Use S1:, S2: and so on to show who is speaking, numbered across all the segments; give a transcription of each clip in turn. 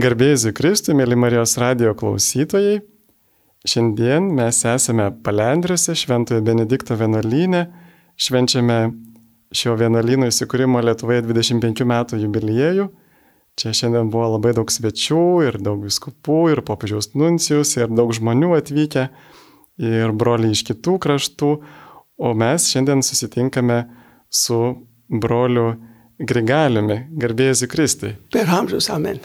S1: Garbėsiu Kristui, mėly Marijos radio klausytojai. Šiandien mes esame Palendriuose, Šventojo Benedikto vienuolyne, švenčiame šio vienuolyno įsikūrimo Lietuvoje 25 metų jubiliejų. Čia šiandien buvo labai daug svečių ir daug viskupų, ir popiežiaus nuncijus, ir daug žmonių atvykę, ir broliai iš kitų kraštų, o mes šiandien susitinkame su broliu Grigaliumi, garbėsiu Kristui.
S2: Per amžius, amen.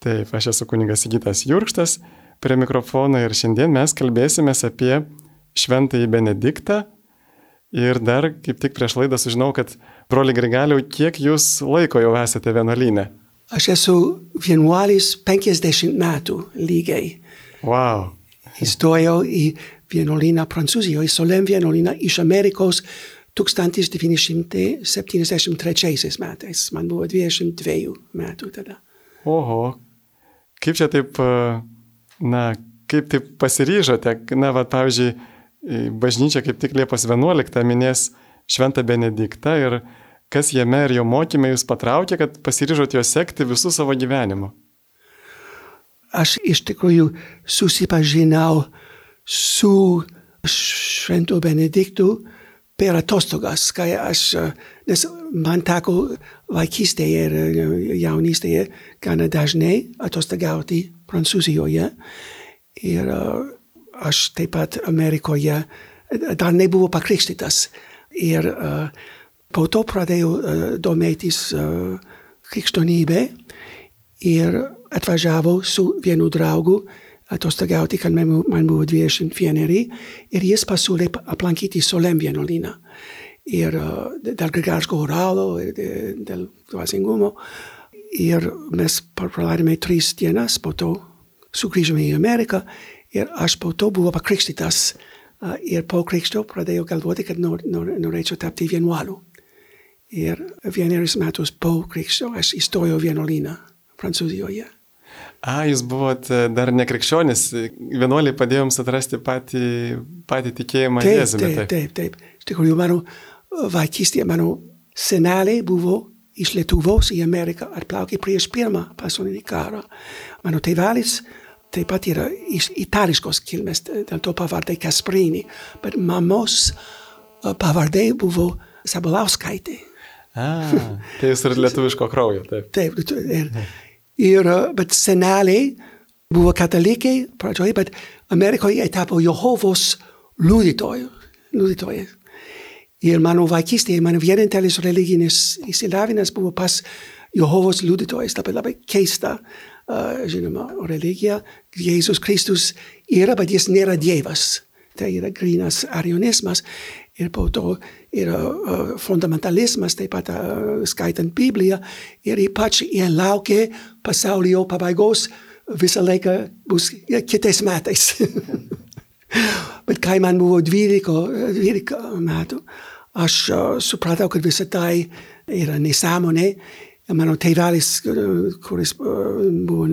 S1: Taip, aš esu kunigas Gytas Jurkštas prie mikrofono ir šiandien mes kalbėsime apie Šventąjį Benediktą. Ir dar kaip tik prieš laidą sužinau, kad broli Grigaliau, kiek jūs laiko jau esate vienuolyne?
S2: Aš esu vienuolis 50 metų lygiai.
S1: Wow.
S2: Įstojau į vienuolyną Prancūzijoje, Solem vienuolyną iš Amerikos 1973 metais. Man buvo 22 metų tada.
S1: Oho, Kaip čia taip, na, kaip taip pasiryžote, na, va, pavyzdžiui, bažnyčia kaip tik Liepos 11 minės Šventą Benediktą ir kas jame ir jo mokymai jūs patraukė, kad pasiryžote jo sekti visų savo gyvenimu?
S2: Aš iš tikrųjų susipažinau su Šventu Benediktu per atostogas, kai aš, nes man teko vaikystėje ir jaunystėje gana dažnai atostogauti Prancūzijoje. Ir aš taip pat Amerikoje dar nebuvau pakrikštytas. Ir po to pradėjau domėtis krikščionybė ir atvažiavau su vienu draugu atostogauti, kad man buvo 21 ir jis pasiūlė aplankyti Solem vienuolyną. Ir dėl grigališko oralo ir dėl dvasingumo. Ir mes praleidome tris dienas, po to sugrįžome į Ameriką ir aš po to buvau pakrikštytas. Ir po krikšto pradėjau galvoti, kad nor, nor, norėčiau tapti vienuoliu. Ir vienerius metus po krikšto aš įstojau vienuolyną Prancūzijoje.
S1: A, jūs buvot e, dar nekrikščionis, vienuoliai padėjo jums atrasti patį, patį tikėjimą
S2: taip,
S1: Jėzumi.
S2: Taip, taip, taip. Iš tikrųjų, mano vaikystėje, mano seneliai buvo iš Lietuvos į Ameriką atplaukė prieš pirmą pasaulinį karą. Mano tėvelis taip pat yra iš itališkos kilmės, dėl to pavardė Kasprini, bet mamos e, pavardė buvo Sabalauskaitė.
S1: A, tai jūs turite lietuviško kraujo, taip.
S2: Taip, ir, Ir, bet seneliai buvo katalikai pradžioje, bet Amerikoje tapo Jehovos liudytojai. liudytojai. Ir mano vaikystėje, mano vienintelis religinis įsilavinimas buvo pas Jehovos liudytojais, labai labai keista, uh, žinoma, religija. Jėzus Kristus yra, bet jis nėra Dievas. Tai yra grinas arionizmas. Ir po to yra uh, fundamentalizmas, taip pat uh, skaitant Bibliją. Ir ypač jie laukia pasaulio pabaigos visą laiką bus kitais metais. Bet kai man buvo 12, 12 metų, aš uh, supratau, kad visą tai yra nesąmonė. Mano tėvelis, kuris uh, buvo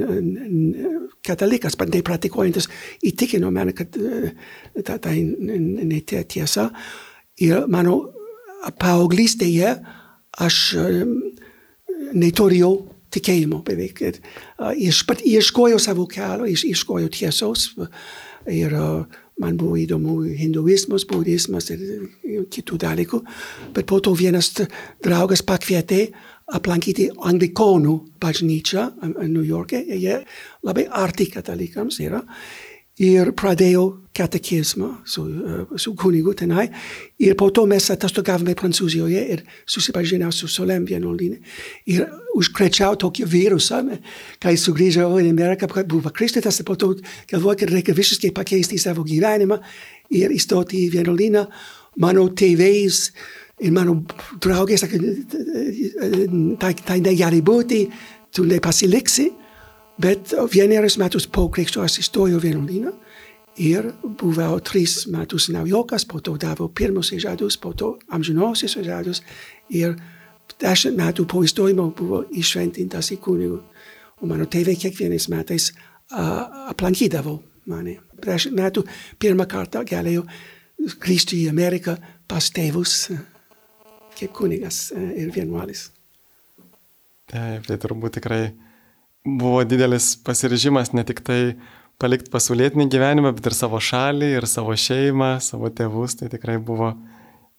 S2: katalikas, bet nepraktikuojantis, įtikino mane, kad uh, tai netiesa. Ir mano paauglystėje aš neturėjau tikėjimo beveik. Iš pat ieškojau savo kelio, iš, ieškojau tiesos. Ir uh, man buvo įdomu hinduizmas, budizmas ir kitų dalykų. Bet po to vienas draugas pakvietė aplankyti anglikonų bažnyčią New York'e. Jie labai arti katalikams yra. Ir pradėjau katekizmą su, uh, su kunigu tenai. Ir po to mes atostogavome Prancūzijoje ir susipažinau su Solem vienuolyne. Ir užkrečiau tokį virusą, kai sugrįžau į Ameriką, kad buvo krikštytas, po to galvoju, kad reikia visiškai pakeisti savo gyvenimą ir įstoti į vienuolyną. Mano tėvais ir mano draugės sakė, tai, tai negali būti, tu nepasiliksi. Bet vienerius metus po krikšto aš įstojau vienuolyną ir buvau tris metus naujokas, po to daviau pirmus įžadus, po to amžinosius įžadus ir dešimt metų po įstojimo buvo iššventintas į kunigų. O mano tėvai kiekvienais metais uh, aplankydavo mane. Dešimt metų pirmą kartą galėjau grįžti į Ameriką pas tėvus kaip kunigas ir vienuolis.
S1: Taip, tai turbūt tikrai buvo didelis pasiryžimas ne tik tai palikti pasaulietinį gyvenimą, bet ir savo šalį, ir savo šeimą, savo tėvus. Tai tikrai buvo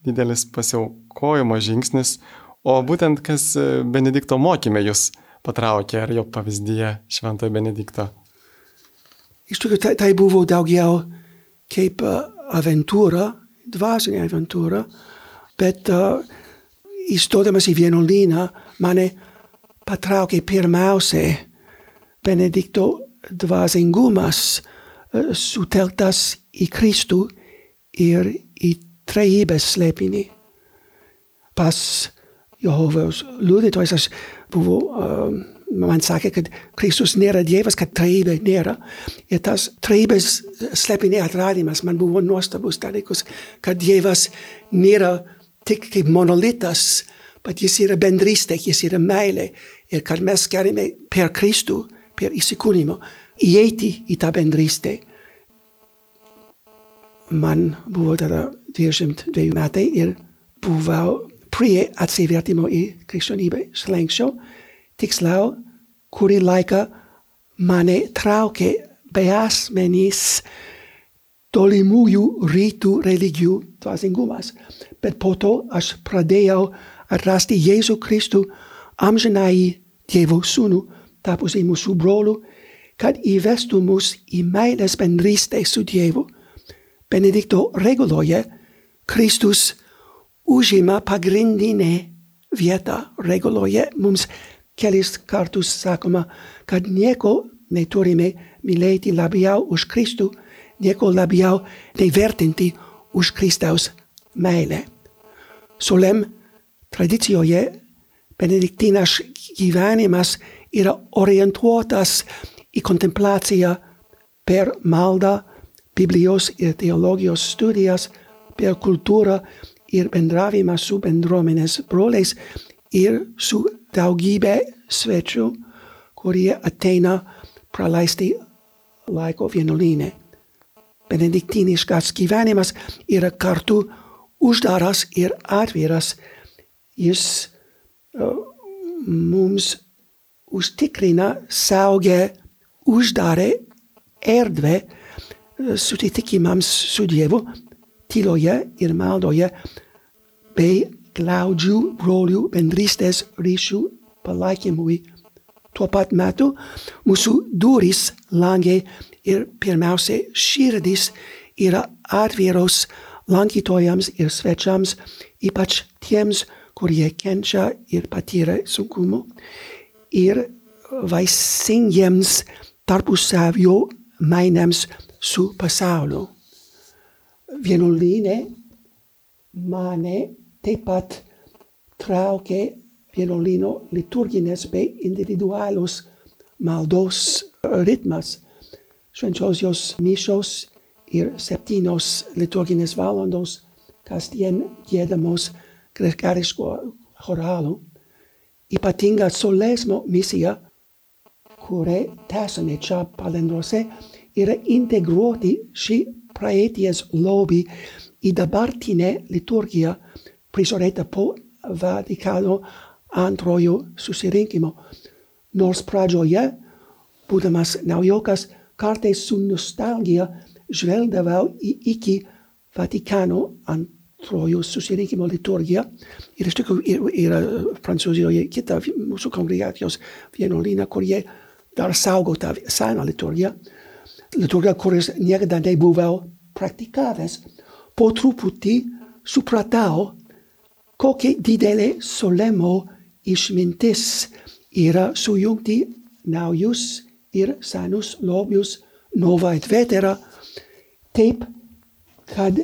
S1: didelis pasiaukojimo žingsnis. O būtent kas Benedikto mokymė jūs patraukė, ar jo pavyzdyje Šventojo Benedikto?
S2: Iš tikrųjų, tai, tai buvo daugiau kaip uh, aventūra, dvasinė aventūra, bet uh, įstodamas į vienuolyną mane patraukė pirmiausiai Benedikto dvasingumas uh, sutelktas į Kristų ir į trejybės slėpinį. Pas Jehovos liudytojas aš buvau um, man sakė, kad Kristus nėra Dievas, kad trejybė nėra. Ir tas trejybės slėpinė atradimas man buvo nuostabus dalykus, kad Dievas nėra tik kaip monolitas, bet jis yra bendrystė, jis yra meilė. Ir kad mes galime per Kristų, per įsikūnimo, įeiti į tą bendrystę. Man buvo tada 22 metai ir buvau prie atsivertimo į krikščionybę slenkščio tiksliau, kurį laiką mane traukė beasmenys tolimųjų rytų religijų dvasingumas. Bet po to aš pradėjau atrasti Jėzų Kristų amžinai Dievo sūnų, tapusimus sub rolu, cad ivestumus imailes pendriste sudievo, benedicto reguloie, Christus ujima pagrindine vieta reguloie mums celis cartus sacoma, cad nieco neturime mileti labiau us Christu, nieco labiau ne vertenti us Christaus maile. Solem traditioie benedictinas givanimas yra orientuotas į kontemplaciją per maldą, Biblijos ir teologijos studijas, per kultūrą ir bendravimą su bendruomenės broliais ir su daugybė svečių, kurie ateina praleisti laiko vienuolyne. Benediktiniškas gyvenimas yra kartu uždaras ir atviras. Jis uh, mums užtikrina saugę uždarę erdvę uh, susitikimams su Dievu, tyloje ir maldoje, bei glaudžių brolių bendrystės ryšių palaikymui. Tuo pat metu mūsų durys, langai ir pirmiausia širdys yra atviros lankytojams ir svečiams, ypač tiems, kurie kenčia ir patyrė sunkumų, ir vaisingiems tarpusavio mainams su pasauliu. Vienuolyne mane taip pat traukė vienuolino liturginės bei individualus maldos ritmas. Švenčiausios mišos ir septynios liturginės valandos kasdien gėdamos gregariško choralu. Ypatinga solesmo misija, kurią tęsame čia palendrose, yra integruoti šį praeities lobį į dabartinę liturgiją prižiūrėta po Vatikano antrojo susirinkimo. Nors pradžioje, būdamas naujokas, kartais su nostalgija žvelgdavau į iki Vatikano antrojo susirinkimo liturgiją. Ir iš tikrųjų yra Prancūzijoje kita mūsų kongregacijos vienuolyna, kurie dar saugo tą seną liturgiją. Liturgiją, kuris niekada nebuvau praktikavęs. Po truputį supratau, kokia didelė solemo išmintis yra sujungti naujus ir senus lobius, nova et vetera, taip, kad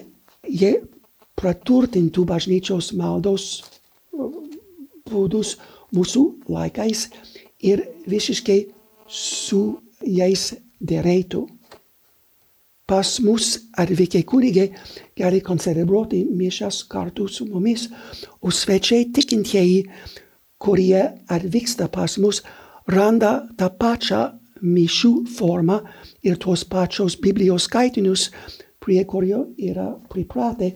S2: jie praturtintų bažnyčios maldos būdus mūsų laikais ir visiškai su jais dėrėtų. Pas mus atvykę kunigai gali koncelebruoti mišas kartu su mumis, o svečiai tikintieji, kurie atvyksta pas mus, randa tą pačią mišių formą ir tuos pačios Biblijos skaitinius, prie kurio yra pripratę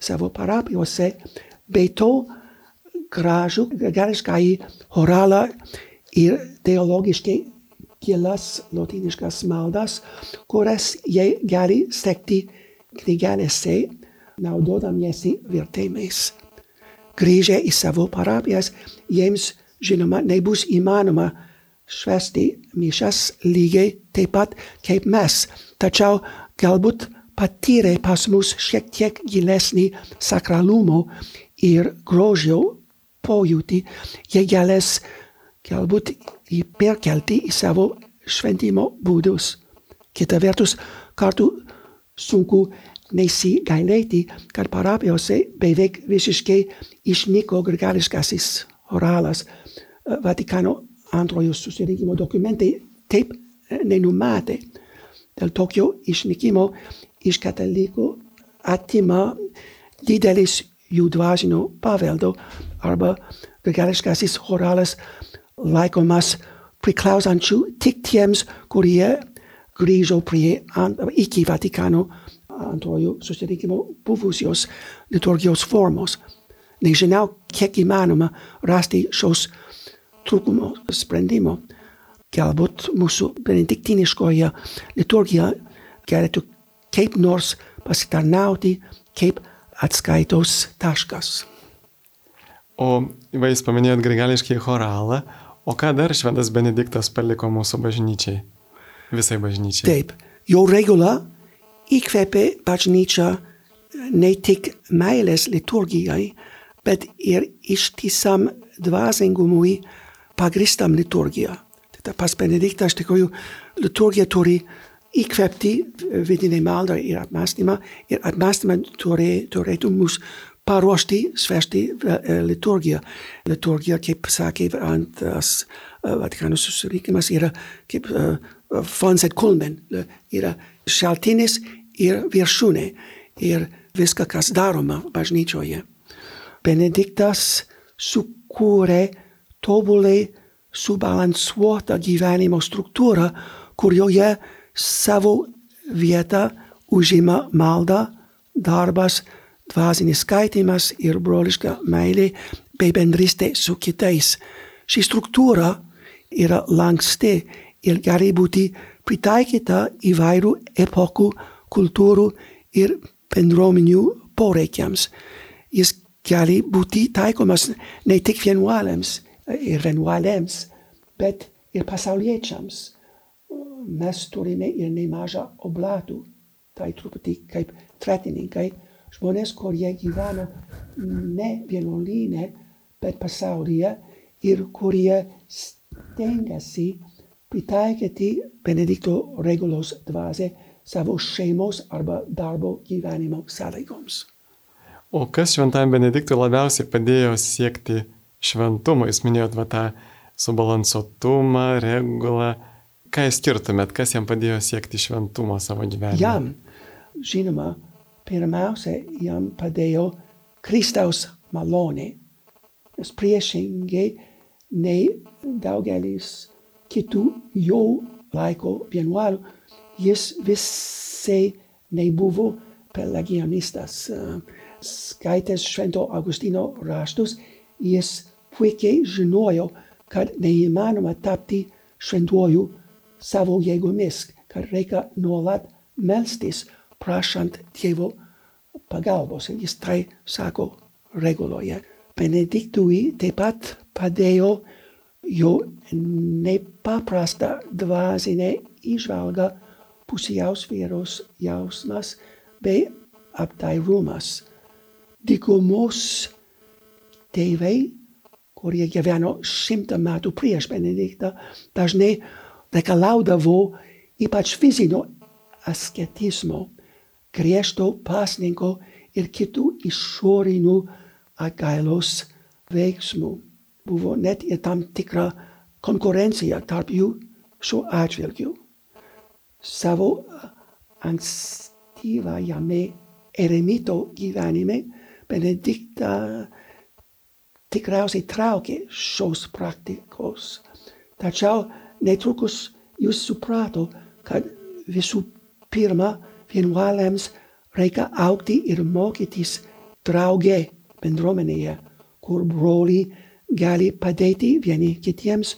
S2: savo parapijose, bei to gražų, gariškai choralą ir teologiškai kelias lotyniškas maldas, kurias jie gali sekti knygelėse, naudodamiesi vertimais. Grįžę į savo parapijas, jiems žinoma nebus įmanoma švesti mišas lygiai taip pat kaip mes, tačiau galbūt patyrė pas mus šiek tiek gilesnį sakralumo ir grožio pojūtį, jie galės galbūt jį perkelti į savo šventimo būdus. Kita vertus, kartu sunku nesigailėti, kad parapijose beveik visiškai išnyko grigališkasis oralas. Vatikano antrojo susirinkimo dokumentai taip nenumatė. Dėl tokio išnykimo iš katalikų atima didelis jų dvasinio paveldo arba grigališkasis oralas laikomas priklausančių tik tiems, kurie grįžo prie ant, iki Vatikano antrojo susirinkimo buvusios liturgijos formos. Nežinau, kiek įmanoma rasti šios trūkumo sprendimo. Galbūt mūsų benediktiniškoje liturgijoje galėtų kaip nors pasitarnauti kaip atskaitos taškas.
S1: O va, jūs paminėjot grigališkai choralą, o ką dar šventas Benediktas paliko mūsų bažnyčiai? Visai bažnyčiai.
S2: Taip, jo regula įkvėpė bažnyčią ne tik meilės liturgijai, bet ir ištisam dvasingumui pagristam liturgiją. Tai pas Benediktas tikrųjų liturgija turi įkvėpti vidinį maldą ir apmąstymą ir apmąstymą turėtų mus paruošti svešti liturgiją. Liturgija, kaip sakė antras Vatikano susirinkimas, yra kaip fons et kulmen, yra šaltinis ir viršūnė ir viską, kas daroma bažnyčioje. Benediktas sukūrė tobulai subalansuotą gyvenimo struktūrą, kurioje savo vietą užima malda, darbas, dvasinis skaitimas ir broliška meilė bei bendrystė su kitais. Ši struktūra yra lanksti ir gali būti pritaikyta įvairių epokų, kultūrų ir bendruomenių poreikiams. Jis gali būti taikomas ne tik vienuolėms ir vienuolėms, bet ir pasauliečiams. Mes turime ir nemažą oblatų, tai truputį kaip tretininkai, žmonės, kurie gyvena ne vienuolyne, bet pasaulyje ir kurie stengiasi pritaikyti Benedikto regulos dvasę savo šeimos arba darbo gyvenimo sąlygoms.
S1: O kas šventam Benediktui labiausiai padėjo siekti šventumo? Jūs minėjot va, tą subalansuotumą, regulą. Ką jūs skirtumėt, kas jam padėjo siekti šventumo savo gyvenime?
S2: Jam, žinoma, pirmiausia, jam padėjo Kristaus malonė. Nes priešingai nei daugelis kitų jo laiko vienuolių, jis visai nebuvo pelagianistas. Skaitęs Švento Augustino raštus, jis puikiai žinojo, kad neįmanoma tapti šventuoju savo jėgomis, kad reikia nuolat melstis, prašant Dievo pagalbos. Ir jis tai sako reguloje. Benediktui taip pat padėjo jo nepaprasta dvasinė įžvalga, pusiausvėros jausmas bei apdairumas. Dykumos tėvai, kurie gyveno šimtą metų prieš Benediktą, dažnai reikalaudavo ypač fizinio asketizmo, griežto pasninko ir kitų išorinių atgailos veiksmų buvo net ir tam tikra konkurencija tarp jų šiuo atžvilgiu. Savo ankstyvajame eremito gyvenime Benediktą tikriausiai traukė šios praktikos. Tačiau netrukus jūs suprato, kad visų pirma vienuolėms reikia aukti ir mokytis drauge bendruomenėje, kur broliai gali padėti vieni kitiems,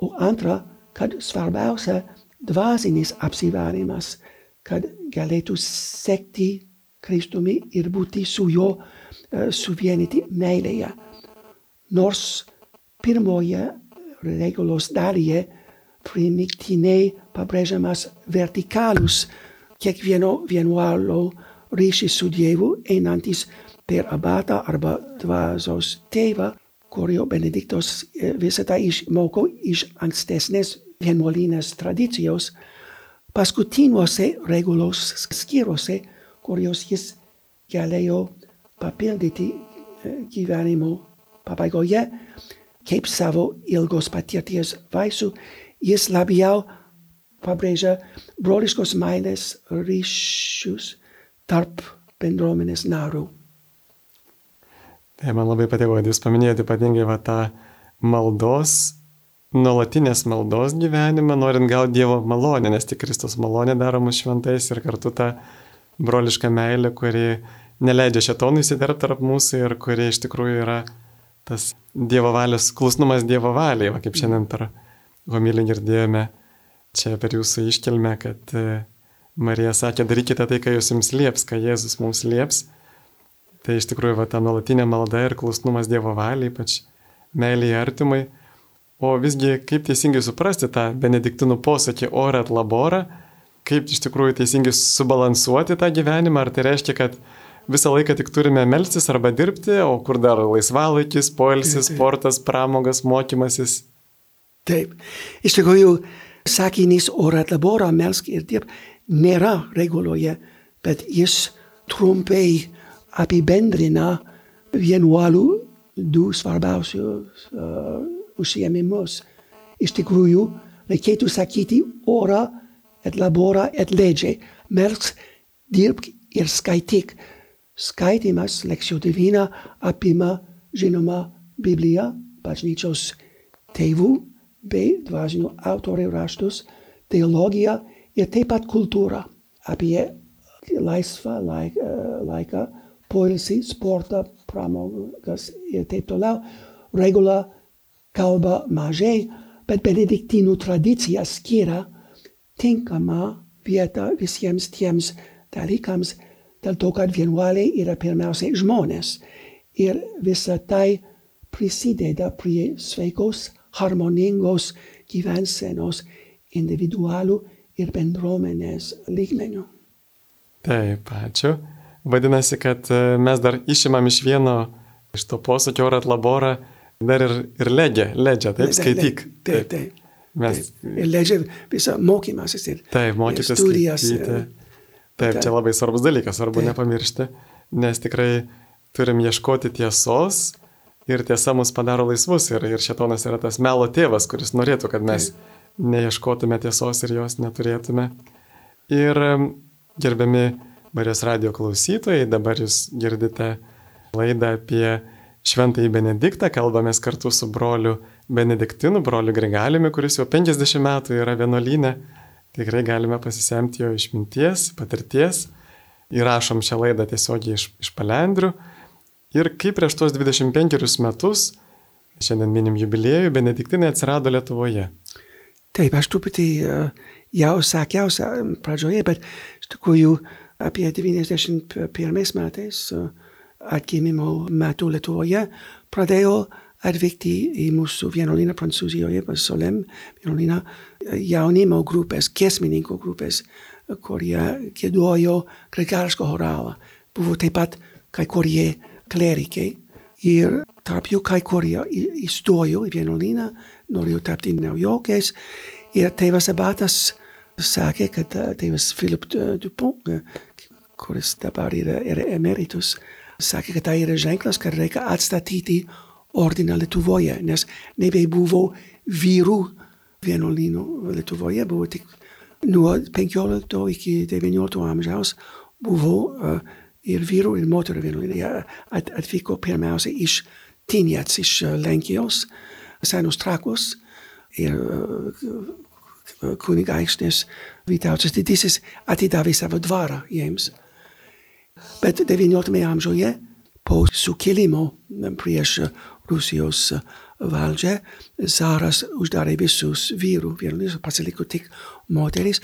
S2: o antra, kad svarbiausia dvasinis apsivarymas, kad galėtų sekti Kristumi ir būti su juo uh, suvienyti meilėje. Nors pirmoje regulos dalyje primiktinai pabrėžiamas vertikalus kiekvieno vienuolo ryšys su Dievu einantis per abatą arba dvasios tėvą, kurio Benediktos visą tą išmoko iš ankstesnės vienuolinės tradicijos, paskutiniuose regulos skyruose, kurios jis galėjo papildyti gyvenimo pabaigoje, kaip savo ilgos patirties vaisių, jis labiau pabrėžia broliškos meilės ryšius tarp bendruomenės narių.
S1: Tai man labai patiko, kad jūs paminėjote ypatingai va, tą maldos, nuolatinės maldos gyvenimą, norint gauti Dievo malonę, nes tik Kristus malonė daro mus šventais ir kartu tą brolišką meilę, kuri neleidžia šetonui įsiterpti tarp mūsų ir kuri iš tikrųjų yra tas Dievo valios, klusnumas Dievo valiai, va, kaip šiandien per homilį girdėjome čia per jūsų iškelmę, kad e, Marija sakė, darykite tai, ką jūs jums lieps, ką Jėzus mums lieps. Tai iš tikrųjų va, ta nuolatinė malda ir klusnumas Dievo valiai, ypač meilė artimai. O visgi, kaip teisingai suprasti tą benediktinų posakį orat labora, kaip iš tikrųjų teisingai subalansuoti tą gyvenimą, ar tai reiškia, kad visą laiką tik turime melstis arba dirbti, o kur dar laisvalaikis, poilsis, sportas, pramogas, mokymasis.
S2: Taip. Iš tikrųjų, sakinys orat labora, melsk ir dirbk nėra reguloje, bet jis trumpai apibendrina vienuolių du svarbiausius uh, užsiemimus. Iš tikrųjų, reikėtų sakyti ora et labora et legge. Melsk, dirbk ir skaityk. Skaitimas lekcijų divina apima žinoma Bibliją, bažnyčios tėvų bei dvasinių autorių raštus, teologiją ir taip pat kultūrą apie laisvą laik, laiką, poilsį, sportą, pramogas ir taip toliau. Regula kalba mažai, bet benediktinų tradicija skiria tinkamą vietą visiems tiems dalykams, dėl to, kad vienuoliai yra pirmiausiai žmonės. Ir visa tai prisideda prie sveikos, harmoningos gyvensenos individualų ir bendruomenės lygmenių.
S1: Taip, ačiū. Vadinasi, kad e, mes dar išimam iš vieno, iš to posakio orat labora, dar ir, ir ledžia, ledžia, taip, skaityk.
S2: Taip, taip. Mes... Taip. Ir ledžia visą mokymasis ir,
S1: taip, mokytis,
S2: studijas.
S1: Skaityti. Taip, čia labai svarbus dalykas, svarbu taip. nepamiršti, nes tikrai turim ieškoti tiesos ir tiesa mus padaro laisvus ir, ir šetonas yra tas melo tėvas, kuris norėtų, kad mes neieškotume tiesos ir jos neturėtume. Ir gerbiami Marijos radio klausytojai, dabar jūs girdite laidą apie Šventąjį Benediktą, kalbamės kartu su broliu Benediktinu, broliu Grigaliumi, kuris jau 50 metų yra vienuolynė. Tikrai galime pasisemti jo išminties, patirties. Įrašom šią laidą tiesiogiai iš, iš palendrių. Ir kaip prieš tuos 25 metus, šiandien minim jubiliejų, Benediktinai atsirado Lietuvoje.
S2: Taip, aš truputį jau sakiau pradžioje, bet iš tikrųjų apie 91 metais atgimimo metu Lietuvoje pradėjau atvykti į mūsų vienuolyną Prancūzijoje, Solem vienuolyną jaunimo grupės, kiesmininkų grupės, kurie gėduojo gregariško choralą. Buvo taip pat kai kurie klerikai ir tarp jų kai kurie įstojo į vienuolyną norėjo tapti naujokais. Ir tėvas abatas sakė, kad tėvas Filip Dupont, kuris dabar yra, yra emeritus, sakė, kad tai yra ženklas, kad reikia atstatyti ordiną Lietuvoje, nes nebebuvo vyrų vienuolynų Lietuvoje, buvo tik nuo 15 iki 19 amžiaus buvo uh, ir vyrų ir moterų vienuolynai. At, atvyko pirmiausia iš Tinjats, iš Lenkijos, uh, senus trakus ir kunigaikštis Vytautas didysis atidavė savo dvarą jiems. Bet XIX amžiuje po sukilimo prieš Rusijos valdžią, Zaras uždarė visus vyrų, vienus pasiliko tik moteris,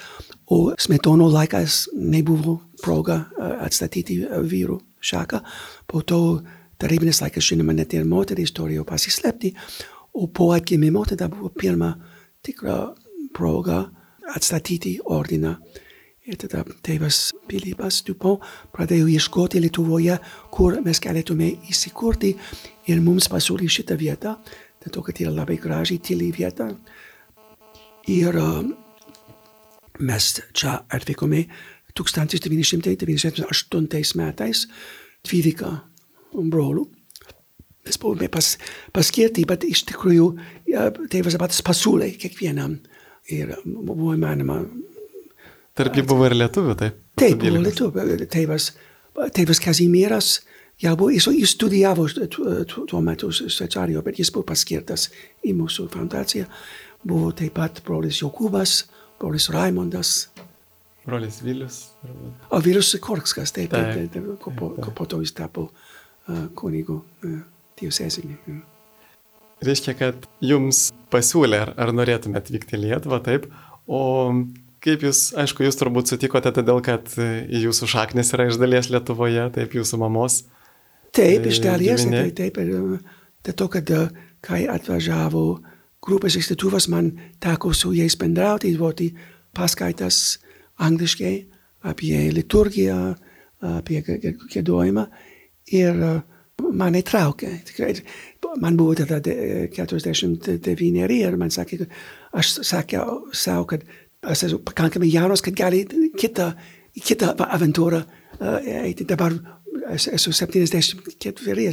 S2: o smetono laikas nebuvo proga atstatyti vyrų šaką. Po to tarybinis laikas, žinoma, net ir moteris turėjo pasislėpti, o po atgimimo tada buvo pirma tikra proga atstatyti ordiną. Ir tada tėvas Pilypas Dupont pradėjo ieškoti Lietuvoje, kur mes galėtume įsikurti ir mums pasiūlė šitą vietą, dėl to, kad yra labai gražiai tyli vieta. Ir mes čia atvykome 1998 metais, 12 brolių. Mes buvome pas, paskirti, bet iš tikrųjų tėvas pats pasiūlė kiekvienam. Ir buvo įmanoma
S1: Tarp jų buvo ir lietuvių, taip?
S2: Taip, buvo lietuvių. Tėvas, tėvas Kazimieras, jau buvo, jis, jis studijavo tuo metu Šveicarijoje, bet jis buvo paskirtas į mūsų fundaciją. Buvo taip pat brolis Jokūbas, brolis Raimondas.
S1: Brolis Vilius.
S2: O Vilius Korkskas, taip, taip, taip, taip, taip, po, po to jis tapo uh, kunigu uh, diecezinį. Ja.
S1: Reiškia, kad jums pasiūlė, ar, ar norėtumėte atvykti į Lietuvą, taip, o Kaip jūs, aišku, jūs turbūt sutikote todėl, kad jūsų šaknis yra iš dalies Lietuvoje, taip jūsų mamos.
S2: Taip, iš dalies, taip, taip. Ir, dėl to, kad kai atvažiavo grupės instituvas, man teko su jais bendrauti, duoti paskaitas angliškai apie liturgiją, apie gėdojimą. Ir mane traukė. Man buvo tada 49 ir man sakė, aš sakiau savo, kad aš esu pakankamai jaunas, kad gali kitą, kitą aventūrą eiti. Dabar aš esu 74,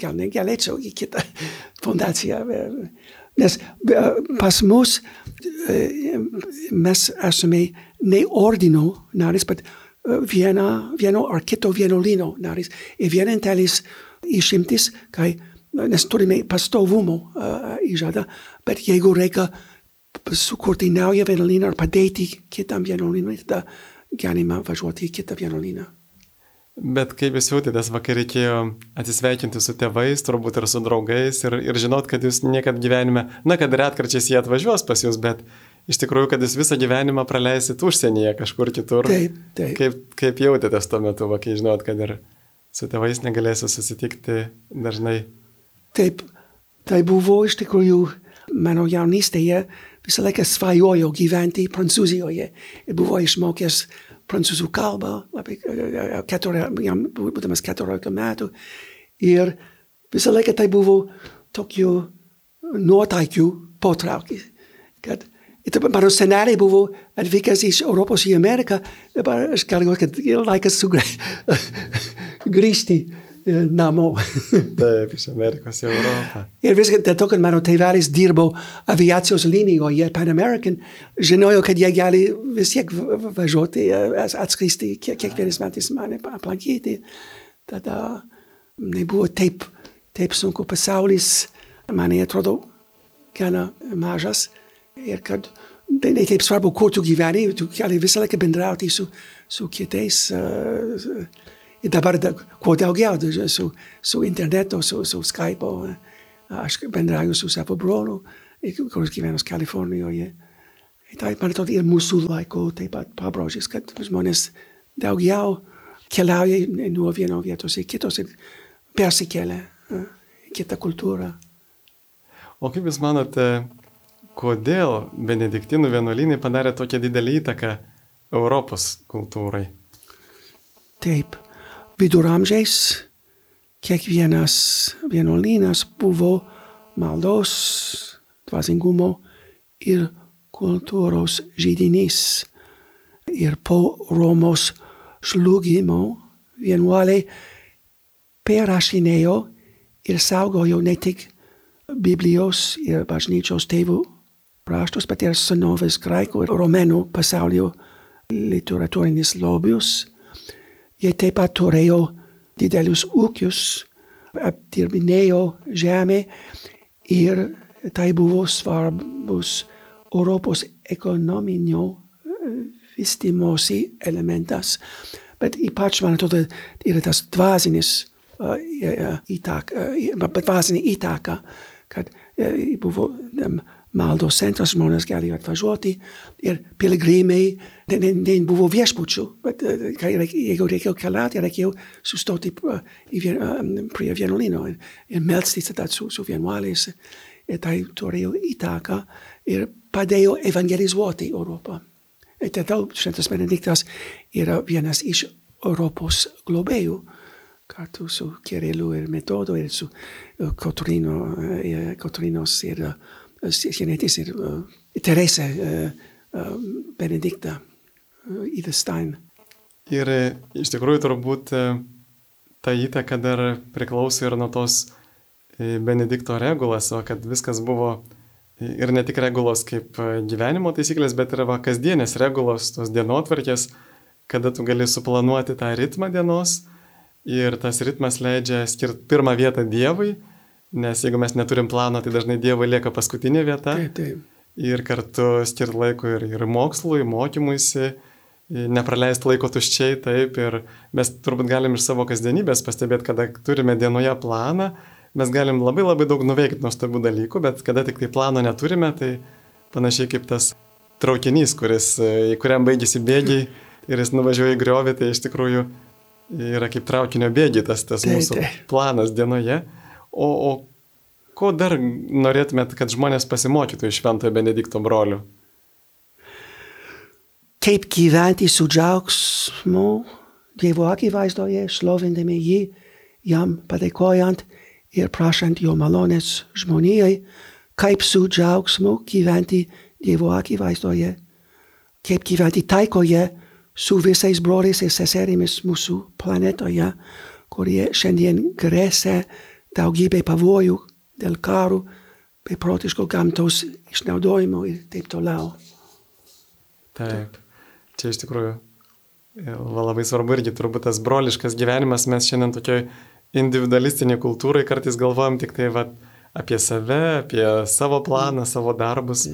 S2: gal negalėčiau į kitą fundaciją. Nes pas mus mes esame ne ordino narys, bet viena, vieno ar kito vienuolino narys. Ir vienintelis išimtis, kai nes turime pastovumo uh, įžadą, bet jeigu reikia sukurti naują vienuolyną ar padėti kitam vienuolynui, tada galima važiuoti į kitą vienuolyną.
S1: Bet kaip jūs jautėtės, vakar reikėjo atsisveikinti su tėvais, turbūt ir su draugais ir, ir žinot, kad jūs niekad gyvenime, na, kad retkarčiais jie atvažiuos pas jūs, bet iš tikrųjų, kad jūs visą gyvenimą praleisit užsienyje kažkur kitur.
S2: Taip, taip.
S1: Kaip, kaip jautėtės tuo metu, kai žinot, kad ir su tėvais negalėsiu susitikti dažnai?
S2: Taip, tai buvo iš tikrųjų mano jaunystėje visą laiką svajojau gyventi Prancūzijoje ir buvo išmokęs prancūzų kalbą, labai, keturė, jam būdamas 14 metų. Ir visą laiką tai buvo tokių nuotaikių potraukis. Kad mano seneliai buvo atvykęs iš Europos į Ameriką, dabar aš galvoju, kad laikas sugrįžti namo.
S1: Taip, iš Amerikos į Europą.
S2: Ir viską dėl to, kad mano tėvelis dirbo aviacijos linijoje Pan American, žinojo, kad jie gali vis tiek važiuoti, atskristi kiekvienais metais mane aplankyti. Tada nebuvo taip, taip sunku pasaulis, man atrodo, gana mažas. Ir kad tai ne taip svarbu, kur tu gyveni, tu gali visą laiką bendrauti su, su kitais. Uh, Ir dabar da, kuo daugiau su, su internetu, su, su Skype, aš bendrauju su savo broliu, kuris gyvena Kalifornijoje. Tai, man atrodo, ir mūsų laiko taip pat pabraužys, kad žmonės daugiau keliauja nuo vieno vietos į kitos ir persikelia į kitą kultūrą.
S1: O kaip Jūs manote, kodėl benediktinų vienuolynai padarė tokią didelį įtaką Europos kultūrai?
S2: Taip viduramžiais kiekvienas vienuolynas buvo maldos, dvasingumo ir kultūros žydinys. Ir po Romos žlugimo vienuoliai perrašinėjo ir saugojo ne tik Biblijos ir bažnyčios tėvų raštus, bet ir senovės graikų ir romėnų pasaulio literatūrinis lobius iete patoreo didelus ucius, ab dirmineo geme, ir taibuvos varbus oropos econominio eh, vistimosi elementas, bet i patsman tote iretas tvasinis uh, eh, uh, eh, itaka, uh, but vasini itaka, kad uh, i buvo dem um, maldos centras, žmonės galėjo atvažiuoti ir piligrimai, ten buvo viešbučių, bet jeigu reikėjo keliauti, reikėjo sustoti prie vienuolino ir, ir melsti tada su, su vienuoliais. Ir tai turėjo įtaką ir padėjo evangelizuoti Europą. Ir tada Šventas Benediktas yra vienas iš Europos globėjų kartu su Kirilu ir Metodu ir su Kotrino, Kotrinos ir Jeanettis ir Terese Benedikta Idestein.
S1: Ir iš tikrųjų turbūt ta įtaka dar priklauso ir nuo tos Benedikto regulas, o kad viskas buvo ir ne tik regulos kaip gyvenimo taisyklės, bet ir va, kasdienės regulos, tos dienotvarkės, kada tu gali suplanuoti tą ritmą dienos ir tas ritmas leidžia skirti pirmą vietą Dievui, nes jeigu mes neturim plano, tai dažnai Dievui lieka paskutinė vieta.
S2: Taip, taip.
S1: Ir kartu skirti laiko ir, ir mokslui, mokymuisi, nepraleisti laiko tuščiai, taip. Ir mes turbūt galim iš savo kasdienybės pastebėti, kada turime dienoje planą, mes galim labai labai daug nuveikti nuostabių dalykų, bet kada tik tai plano neturime, tai panašiai kaip tas traukinys, kuris, į kuriam baigėsi bėgiai ir jis nuvažiuoja į griovį, tai iš tikrųjų yra kaip traukinio bėgiai tas, tas mūsų planas dienoje. O, o ko dar norėtumėt, kad žmonės pasimokytų iš Šventojo Benedikto brolių?
S2: Kaip gyventi su džiaugsmu Dievo akivaizdoje, šlovindami jį, jam padėkojant ir prašant jo malonės žmonijai, kaip su džiaugsmu gyventi Dievo akivaizdoje, kaip gyventi taikoje su visais broliais ir seserimis mūsų planetoje, kurie šiandien grėsia daugybė pavojų dėl karų, beprotiško gamtos išnaudojimo ir taip toliau.
S1: Taip, čia iš tikrųjų e, va, labai svarbu irgi turbūt tas broliškas gyvenimas, mes šiandien tokioj individualistiniai kultūrai kartais galvojam tik tai va, apie save, apie savo planą, savo darbus,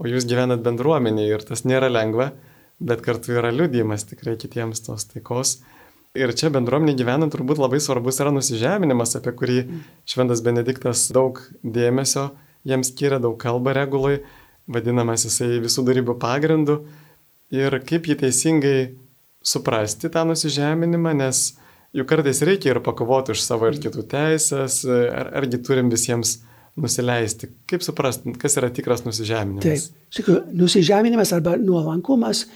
S1: o jūs gyvenat bendruomenėje ir tas nėra lengva, bet kartu yra liudijimas tikrai kitiems tos taikos. Ir čia bendruomenė gyvenant turbūt labai svarbus yra nusižeminimas, apie kurį Šventas Benediktas daug dėmesio jiems skiria, daug kalba regulai, vadinamas jisai visų darybų pagrindu. Ir kaip jį teisingai suprasti tą nusižeminimą, nes juk kartais reikia ir pakovoti už savo ir kitų teisės, ar, argi turim visiems nusileisti. Kaip suprasti, kas yra tikras nusižeminimas?
S2: Taip, sakau, nusižeminimas arba nuolankumas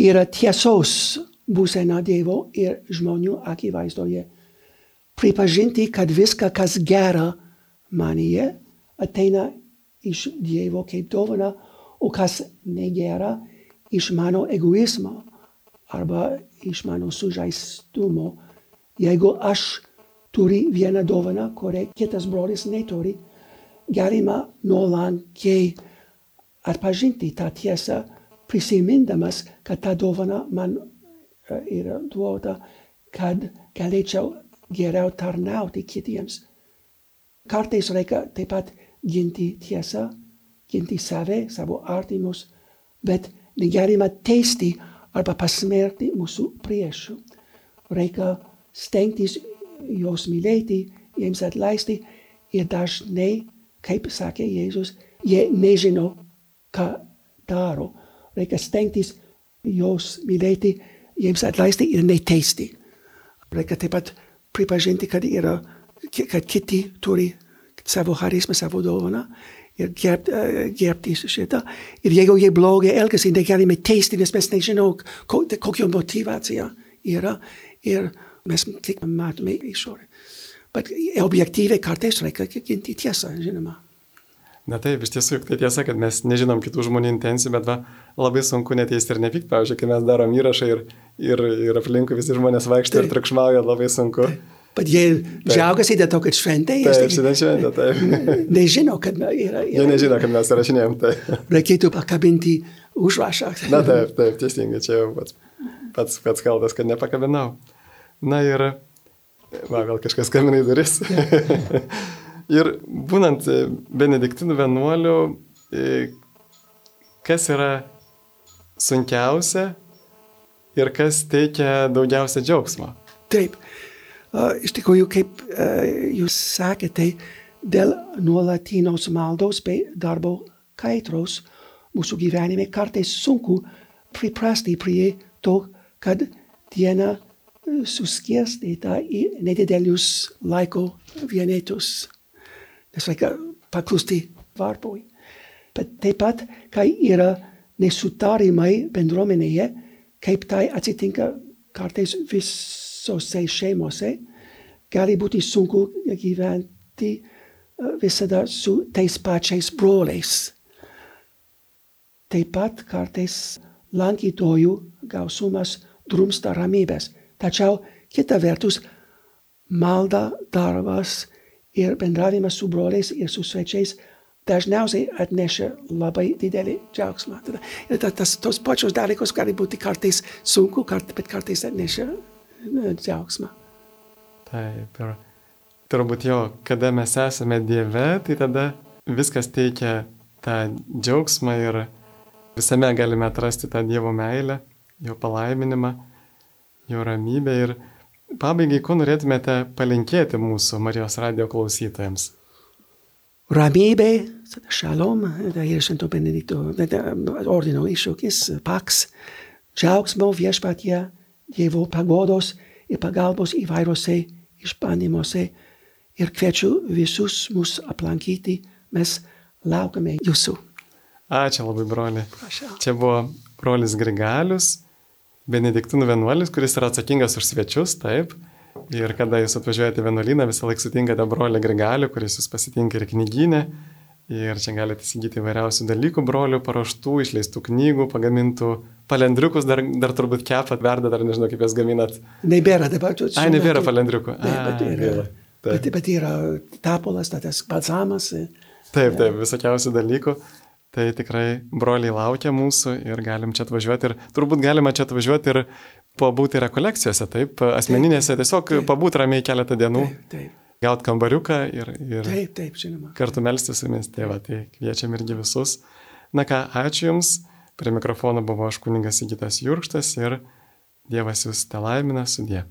S2: yra tiesos būsena Dievo ir žmonių akivaizdoje. Pripažinti, kad viską, kas gera manyje, ateina iš Dievo kaip dovana, o kas negera iš mano egoizmo arba iš mano sužaistumo. Jeigu aš turi vieną dovaną, kurią kitas brolis neturi, galima nuolankiai atpažinti tą tiesą, prisimindamas, kad ta dovana man yra duota, kad galėčiau geriau tarnauti kitiems. Kartais reikia taip pat ginti tiesą, ginti save, savo artimus, bet negalima teisti arba pasmerkti mūsų priešų. Reikia stengtis juos mylėti, jiems atleisti ir dažnai, kaip sakė Jėzus, jie nežino, ką daro. Reikia stengtis juos mylėti, jiems atleisti ir neteisti. Reikia taip pat pripažinti, kad, yra, kad kiti turi savo charizmą, savo dovaną ir gerbt, uh, gerbti šitą. Ir jeigu jie blogai elgesi, negalime teisti, nes mes nežinom, ko, kokia motivacija yra. Ir mes tik matome išorę. Bet objektyviai kartais reikia ginti tiesą, žinoma.
S1: Na taip, iš tiesų, tai tiesa, kad mes nežinom kitų žmonių intencijų, bet va, labai sunku neteisti ir nepykti. Pavyzdžiui, kai mes darom įrašą ir, ir, ir aplinkui visi žmonės vaikšto ir
S2: Taip.
S1: triukšmauja, labai sunku.
S2: Bet jie džiaugiasi dėl to, kad šventė, jie
S1: Taip, šiandien šventė, taip.
S2: nežino, kad yra,
S1: Jie
S2: yra,
S1: nežino, kad mes įrašinėjom. Tai.
S2: reikėtų pakabinti užrašą.
S1: Na taip, taip, teisingai, čia jau pats, pats, pats kaltas, kad nepakabinau. Na ir, va, gal kažkas skambina į duris. ir būnant e, benediktinų vienuolių, e, kas yra sunkiausia ir kas teikia daugiausia džiaugsmo?
S2: Taip. Iš tikrųjų, kaip jūs sakėte, dėl nuolatinos maldos bei darbo kaitros mūsų gyvenime kartais sunku priprasti prie to, kad diena suskirstyta į nedidelius laiko vienetus. Nes reikia paklusti varbui. Bet taip pat, kai yra nesutarimai bendruomenėje, kaip tai atsitinka kartais visose šeimose, gali būti sunku gyventi visada su tais pačiais broliais. Taip pat kartais lankytojų gausumas drumsta ramybės. Tačiau kita vertus, malda, darbas ir bendravimas su broliais ir su svečiais dažniausiai atneša labai didelį džiaugsmą. Tada, ir tas, tos pačios dalykos gali būti kartais sunku, kart, bet kartais atneša džiaugsmą.
S1: Taip, ir turbūt jo, kada mes esame Dieve, tai tada viskas teikia tą džiaugsmą ir visame galime atrasti tą Dievo meilę, jo palaiminimą, jo ramybę ir pabaigai, ko norėtumėte palinkėti mūsų Marijos radio klausytojams?
S2: Ramybė, šalom, tai ir švento benedikto ordino iššūkis, paks, džiaugsmo viešpatie, Dievo pagodos ir pagalbos įvairiose išbandymuose ir kviečiu visus mus aplankyti, mes laukame jūsų.
S1: Ačiū labai, broli.
S2: Prašau.
S1: Čia buvo brolis Grigalius, Benediktinų vienuolis, kuris yra atsakingas už svečius, taip. Ir kada jūs atvažiuojate vienuolyną, visą laiką sutinkate brolį Grigalių, kuris jūs pasitinka ir knyginė. Ir čia galite įsigyti įvairiausių dalykų, brolių paruoštų, išleistų knygų, pagamintų palendriukus, dar, dar turbūt kepat, verda, dar nežinau, kaip jas gaminat.
S2: Nebėra dabar.
S1: Ai, nebėra palendriukų.
S2: Ne, bet, yra, bet, bet yra tapolas, tas balzamas.
S1: Taip, taip, visokiausių dalykų. Tai tikrai broliai laukia mūsų ir galim čia atvažiuoti ir turbūt galima čia atvažiuoti ir pabūti rekolekcijose, taip, asmeninėse, tiesiog pabūti ramiai keletą dienų,
S2: Taip, taip.
S1: gauti kambariuką ir, ir
S2: Taip, taip, žinoma.
S1: kartu melstis su jumis, tai va, tai kviečiam irgi visus. Na ką, ačiū Jums, prie mikrofono buvo aš kuningas Įgytas Jurkštas ir Dievas Jūs te laimina sudė.